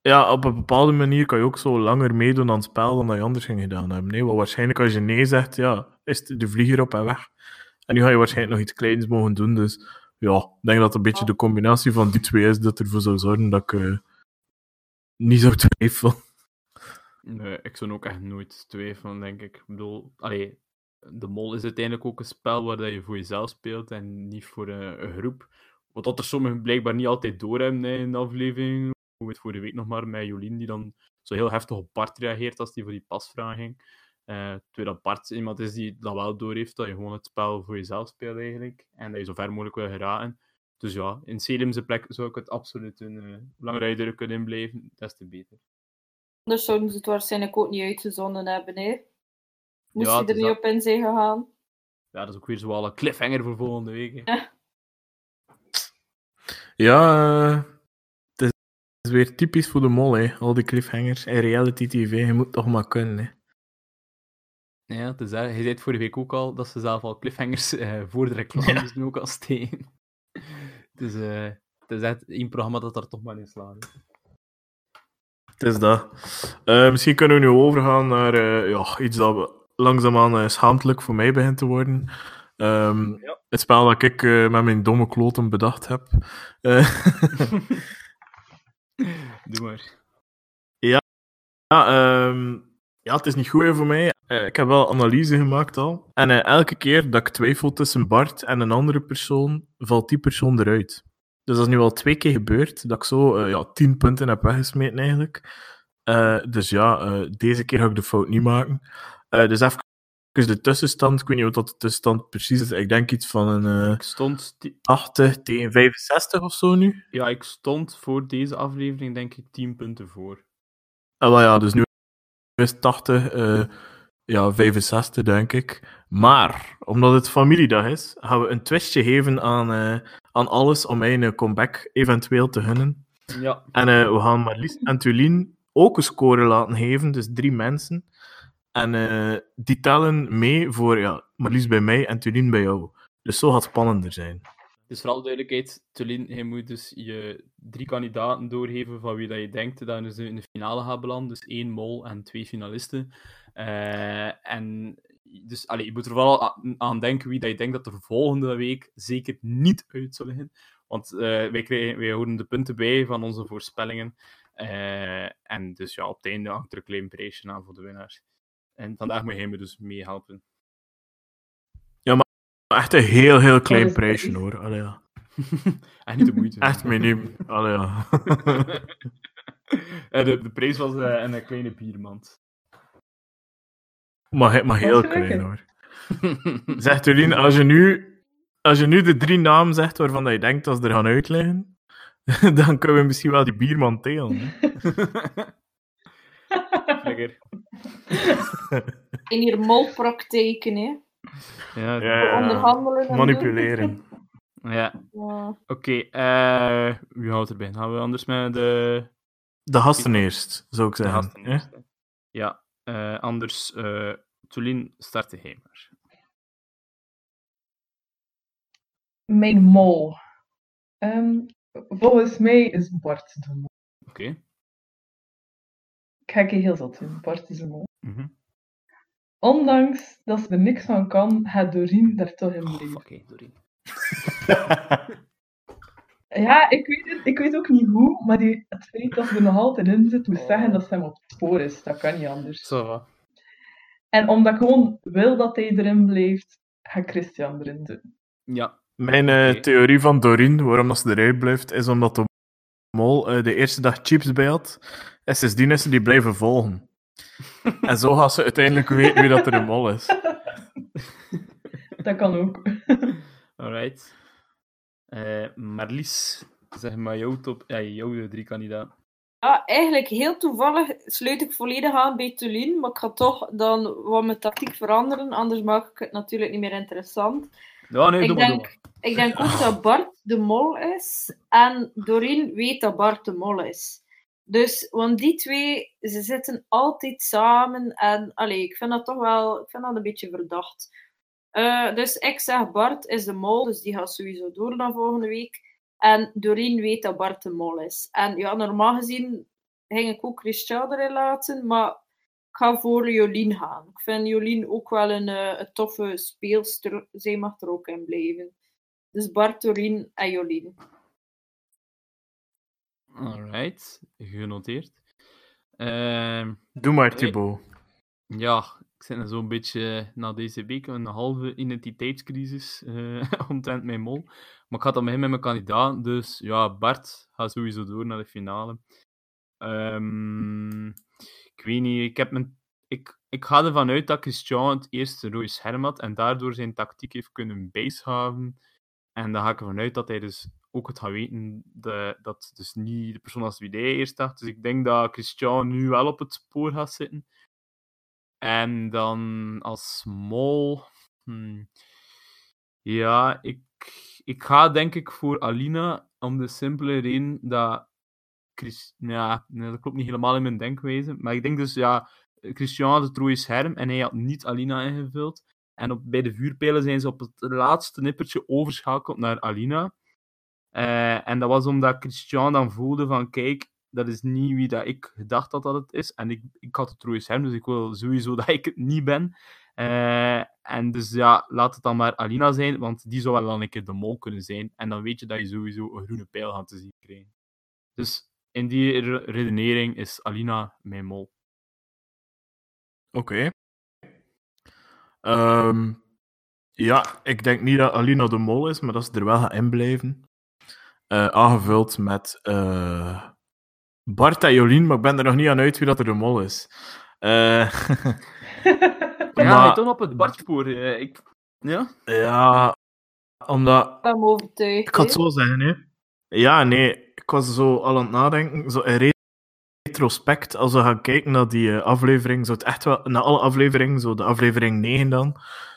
Ja, op een bepaalde manier kan je ook zo langer meedoen aan het spel dan dat je anders ging gedaan hebben. Nee, want waarschijnlijk als je nee zegt, ja, is de vlieger op en weg. En nu ga je waarschijnlijk nog iets kleins mogen doen. Dus ja, ik denk dat een beetje de combinatie van die twee is dat ervoor zou zorgen dat ik uh, niet zou twijfelen. Nee, ik zou ook echt nooit twijfelen, denk ik. Ik bedoel, allee, de mol is uiteindelijk ook een spel waar je voor jezelf speelt en niet voor een, een groep. Wat dat er sommigen blijkbaar niet altijd doorhebben in de aflevering. Hoe het vorige week nog maar met Jolien, die dan zo heel heftig op Bart reageert als die voor die pasvraag ging. Uh, terwijl dat Bart iemand is die dat wel door heeft, dat je gewoon het spel voor jezelf speelt eigenlijk. En dat je zo ver mogelijk wil geraken. Dus ja, in Selim's plek zou ik het absoluut doen. Uh, hoe langer je er kunt blijven, des te beter. Anders zouden ze het waarschijnlijk ook niet uitgezonden hebben, hè? Moest ja, je er niet op in zijn gegaan? Ja, dat is ook weer zo'n cliffhanger voor volgende week. Ja. Ja, eh, het is weer typisch voor de mol, hè. al die cliffhangers en reality tv. Je moet toch maar kunnen. Hè. Ja, het is daar. Je zei het vorige week ook al dat ze zelf al cliffhangers eh, voor de reclames nu ook al steen. Dus eh, het is echt één programma dat er toch maar in slaagt. Het is dat. Eh, misschien kunnen we nu overgaan naar eh, ja, iets dat we langzaamaan uh, schaamtelijk voor mij begint te worden. Ehm, Het spel dat ik eh, met mijn domme kloten bedacht heb. Eh, Doe maar. ja, ehm, ja, het is niet goed voor mij. Eh, ik heb wel analyse gemaakt al. En eh, elke keer dat ik twijfel tussen Bart en een andere persoon, valt die persoon eruit. Dus dat is nu al twee keer gebeurd, dat ik zo eh, ja, tien punten heb weggesmeten eigenlijk. Eh, dus ja, eh, deze keer ga ik de fout niet maken. Eh, dus even de tussenstand. Ik weet niet wat dat de tussenstand precies is. Ik denk iets van een eh, Ik stond, ti- 80 tegen 65 of zo nu. ja, ik stond voor deze aflevering denk ik 10 punten voor. Ah, wel ja, dus nu is het 80, eh, ja, 65 denk ik. Maar, omdat het familiedag is, gaan we een twistje geven aan, eh, aan alles om een comeback eventueel te gunnen. Ja, En eh, we gaan Marlies en Tulien ook een score laten geven, dus drie mensen. En eh, die tellen mee voor ja, Marlies bij mij en Tulien bij jou. Dus zo gaat het spannender zijn. dus voor alle duidelijkheid, Tulin, je moet dus je drie kandidaten doorgeven van wie dat je denkt dat dus in de finale gaat belanden. Dus één mol en twee finalisten. Eh, en dus allee, je moet er a- aan denken wie dat je denkt dat er volgende week zeker niet uit zal liggen. Want eh, wij, krijgen, wij de punten bij van onze voorspellingen. En dus ja, op het einde hangt er een klein prijsje aan voor de winnaar. En vandaag moet jij me dus meehelpen. Echt een heel, heel klein is prijsje hoor. Allee, ja. en niet de moeite. Echt miniem. Allee, ja. De, de prijs was eh, een kleine biermand. maar, maar heel klein hoor. Zegt Tulien, als je nu, als je nu de drie namen zegt waarvan dat je denkt dat ze er gaan uitleggen, dan kunnen we misschien wel die bierman telen. Lekker. In hier molpraktijken, hè. Ja, Ja. Onderhandelen. en Manipuleren. ja. doen. Ja. oké. eh, wie houdt erbij? Gaan we anders met de, De gasten eerst, zou ik de zeggen. gasten hè? eerst? Ja, eh, anders, eh Tulin, start de maar. Mijn mol. Ehm, volgens mij is Bart de mol. Oké. Ik ga je heel zot doen. Bart is mol. Mhm. Ondanks dat ze er niks van kan, gaat Doreen daar toch in Oh, blijven. hey, Doreen. Ja, ik weet, het, ik weet ook niet hoe, maar die, het feit dat ze er nog altijd in zit, moet Oh. zeggen dat ze hem op het spoor is. Dat kan niet anders. Zo. En omdat ik gewoon wil dat hij erin blijft, ga ik Christian erin doen. Ja. Mijn eh, Oké. theorie van Doreen, waarom dat ze eruit blijft, is omdat de mol eh, de eerste dag chips bij had. En sindsdien is ze die blijven volgen. en zo gaat ze uiteindelijk weten wie dat er een mol is. Dat kan ook. Alright. Eh Marlies, zeg maar jouw top, ja, jouw drie kandidaten. Ja, eigenlijk heel toevallig sluit ik volledig aan bij Tulien, maar ik ga toch dan wat mijn tactiek veranderen, anders maak ik het natuurlijk niet meer interessant. Ja, nee, Ik doe maar, doe denk, ik denk ook dat Bart de mol is en Doreen weet dat Bart de mol is. Dus, want die twee, ze zitten altijd samen en allee, ik vind dat toch wel, ik vind dat een beetje verdacht. Eh, dus ik zeg Bart is de mol, dus die gaat sowieso door dan volgende week. En Doreen weet dat Bart de mol is. En ja, normaal gezien ging ik ook Christian erin laten, maar ga voor Jolien gaan. Ik vind Jolien ook wel een, eh, een toffe speelster. Zij mag er ook in blijven. Dus Bart, Doreen en Jolien. Alright, genoteerd. Ehm, Doe maar. Thibaut. ja, ik zit er zo'n beetje na deze week een halve identiteitscrisis eh omtrent mijn mol. Maar ik ga dan beginnen met mijn kandidaat. Dus ja, Bart gaat sowieso door naar de finale. Ehm, ik weet niet, ik, heb mijn, ik, ik ga ervan uit dat Christian het eerste rode scherm had en daardoor zijn tactiek heeft kunnen bijschaven. En dan ga ik ervan uit dat hij dus ook het gaat weten de, dat dus niet de persoon als wie hij eerst dacht. Dus ik denk dat Christian nu wel op het spoor gaat zitten. En dan als mol. hmm, ja, ik, ik ga denk ik voor Alina, Om de simpele reden dat... Ja, dat klopt niet helemaal in mijn denkwijze. Maar ik denk dus, ja, Christian had het rode scherm en hij had niet Alina ingevuld. En op, bij de vuurpijlen zijn ze op het laatste nippertje overschakeld naar Alina. Eh, en dat was omdat Christian dan voelde van, kijk, dat is niet wie dat ik gedacht had dat het is. En ik, ik had het rode scherm, dus ik wil sowieso dat ik het niet ben. Eh, en dus ja, laat het dan maar Alina zijn, want die zou wel dan een keer de mol kunnen zijn. En dan weet je dat je sowieso een groene pijl gaat te zien krijgen. Dus in die re- redenering is Alina mijn mol. Oké. Ehm, ja, ik denk niet dat Alina de mol is, maar dat ze er wel gaat inblijven. Eh aangevuld met eh, Bart en Jolien, maar ik ben er nog niet aan uit wie dat er de mol is. Eh, Ja, Maar- toch op het Bartspoor. ik... Ja? ja, omdat Ik ben me overtuigd. Ik ga het zo zeggen, hè. Ja, nee. Ik was zo al aan het nadenken. Zo in retrospect, als we gaan kijken naar die eh, aflevering, zou het echt wel... Naar alle afleveringen, zo de aflevering 9 dan,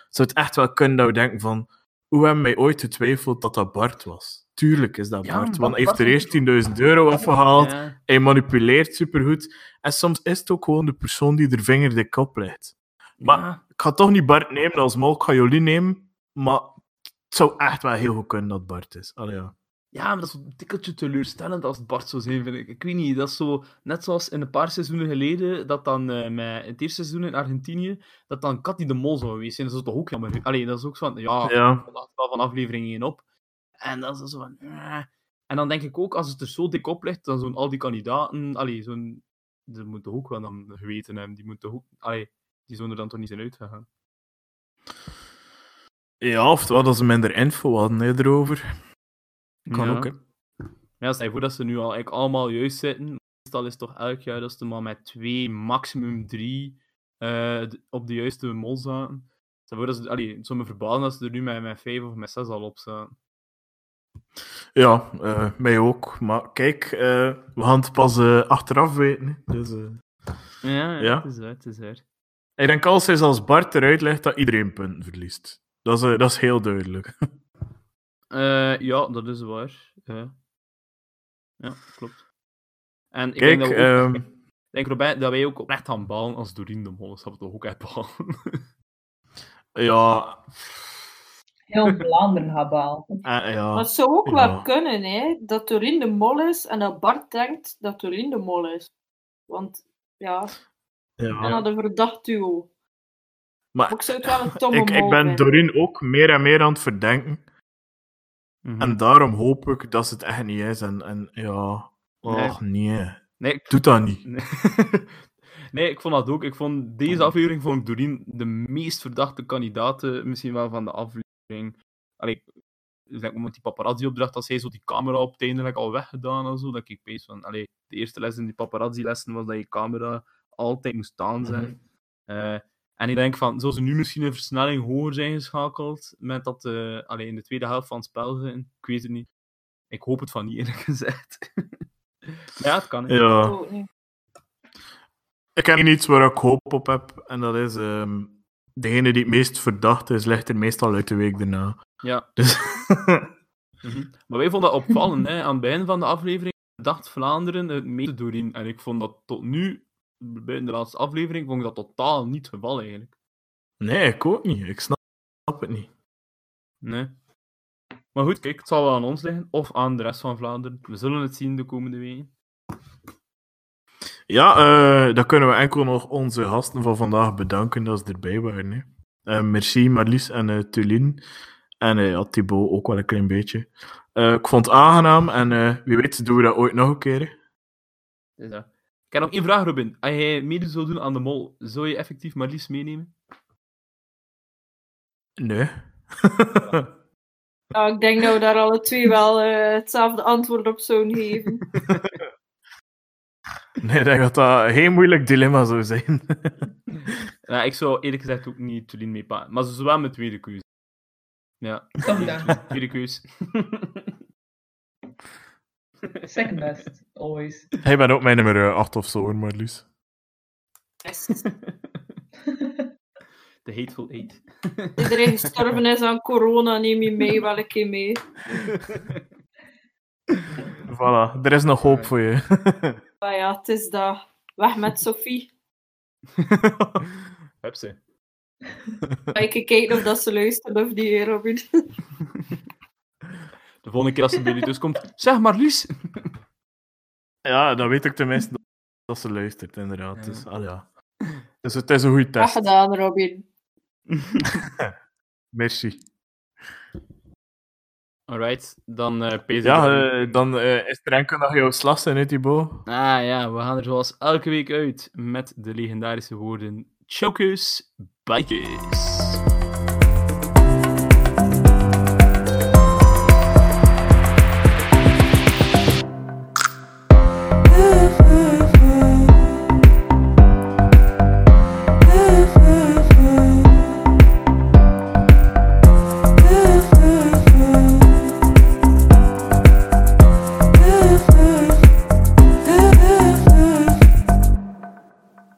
zou het echt wel kunnen dat we denken van... Hoe hebben wij ooit getwijfeld dat dat Bart was? Tuurlijk is dat Ja, Bart, want hij heeft er eerst 10.000 euro afgehaald. Ja. Hij manipuleert supergoed. En soms is het ook gewoon de persoon die er vinger dik op legt. Maar Ja. ik ga toch niet Bart nemen als mol, ik ga Jolien nemen. Maar het zou echt wel heel goed kunnen dat Bart is. Allee, ja. Ja, maar dat is een tikkeltje teleurstellend als het Bart zou zijn, vind ik. Ik weet niet, dat is zo... Net zoals in een paar seizoenen geleden, dat dan eh, met het eerste seizoen in Argentinië, dat dan Cathy de Mol zou geweest zijn. Dat is toch ook jammer. Allee, dat is ook zo van... Ja, Ja. dat lag wel van aflevering 1 op. En dat is zo van... eh. En dan denk ik ook, als het er zo dik op ligt, dan zo'n al die kandidaten... Allee, zo'n... Ze moeten ook wel dan geweten hebben. Die moeten ook... Allee, die zouden er dan toch niet zijn uitgegaan. Ja, oftewel dat ze minder info hadden hè, erover. Kan Ja. ook, hè. Ja, stel je voor dat ze nu al eigenlijk allemaal juist zitten. Meestal is het toch elk jaar dat ze maar met twee, maximum drie eh, op de juiste mol zaten. Stel je voor dat ze, allee, het zou me verbazen als ze er nu met, met vijf of met zes al op zaten. Ja, eh, mij ook. Maar kijk, eh, we gaan het pas achteraf weten. Dus, eh, Ja, ja, Ja. het is waar, het is waar. ik denk als hij als Bart eruit legt, dat iedereen punten verliest. Dat is, dat is heel duidelijk. Eh, ja, dat is waar. Ja, ja klopt. En ik Kijk, denk dat, ook, ehm, denk dat wij ook oprecht gaan balen als Doreen de Mol is. Dat we toch ook echt balen. ja, Heel Vlaanderen gaat balen. eh, Maar ja. het zou ook Ja. wel kunnen, hè, dat Doreen de mol is en dat Bart denkt dat Doreen de mol is. Want, ja, en ja. dat een verdacht duo. Maar Maar ik zou het wel een tomme ik, ik ben. Doreen ook meer en meer aan het verdenken. Mhm. En daarom hoop ik dat het echt niet is. En, en ja, och nee. Nee, ik Doe dat niet. Nee. nee, ik vond dat ook. Ik vond deze aflevering vond ik Doreen de meest verdachte kandidaten misschien wel van de aflevering. Allee, denk met die paparazzi-opdracht, als hij zo die camera op het eindelijk al weggedaan en zo, dat ik pees van, allee, de eerste les in die paparazzi-lessen was dat je camera altijd moest aanzetten. Eh, en ik denk van, zou ze nu misschien een versnelling hoger zijn geschakeld met dat eh allee, in de tweede helft van het spel zijn? Ik weet het niet. Ik hoop het van niet, eerlijk gezegd. maar ja, het kan. hè. Ja. Ook niet. Ik heb iets waar ik hoop op heb. En dat is... ehm, degene die het meest verdacht is, ligt er meestal uit de week daarna. Ja. Dus... Mhm. Maar wij vonden dat opvallend. Hè. Aan het begin van de aflevering dacht Vlaanderen het meeste doorheen. En ik vond dat tot nu, bij de laatste aflevering, vond ik dat totaal niet het geval eigenlijk. nee, ik ook niet. Ik snap het niet. Nee. Maar goed, kijk, het zal wel aan ons liggen. Of aan de rest van Vlaanderen. We zullen het zien de komende weken. Ja, eh, dan kunnen we enkel nog onze gasten van vandaag bedanken dat ze erbij waren. Hè. Eh, merci Marlies en eh Tulien. En eh, ja, Thibaut ook wel een klein beetje. Ik vond het aangenaam en wie weet doen we dat ooit nog een keer. hè. Ja. Ik heb nog één vraag, Robin. Als jij mede zou doen aan de mol, zou je effectief Marlies meenemen? Nee. Ja, ik denk dat we daar alle twee wel eh, hetzelfde antwoord op zouden geven. nee, ik denk dat dat een heel moeilijk dilemma zou zijn. Ja, ik zou eerlijk gezegd ook niet Tulien meepakken. Maar ze is wel mijn tweede keuze. Ja, Toch dan. tweede keuze. Second best, always. Hij bent ook mijn nummer 8 of zo, Marlies. Yes. The Hateful Eight. Iedereen gestorven is aan corona, neem je mee wel een keer mee. Voilà, er is nog hoop voor je. Maar ja, het is dat. Weg met Sophie. Heb ze. Ik kijken of dat ze luistert of hè, Robin. De volgende keer als ze bij jullie dus komt, zeg maar Lies. ja, dan weet ik tenminste dat- dat ze luistert, inderdaad. Ja. Dus, ah, ja. dus het is een goede Graag test. gedaan, Robin. Merci. Alright, dan eh ik Ja, eh, dan eh, is er enkel nog jouw slas in, hè, Thibaut? Ah ja, we gaan er zoals elke week uit met de legendarische woorden Chokers, Bikers.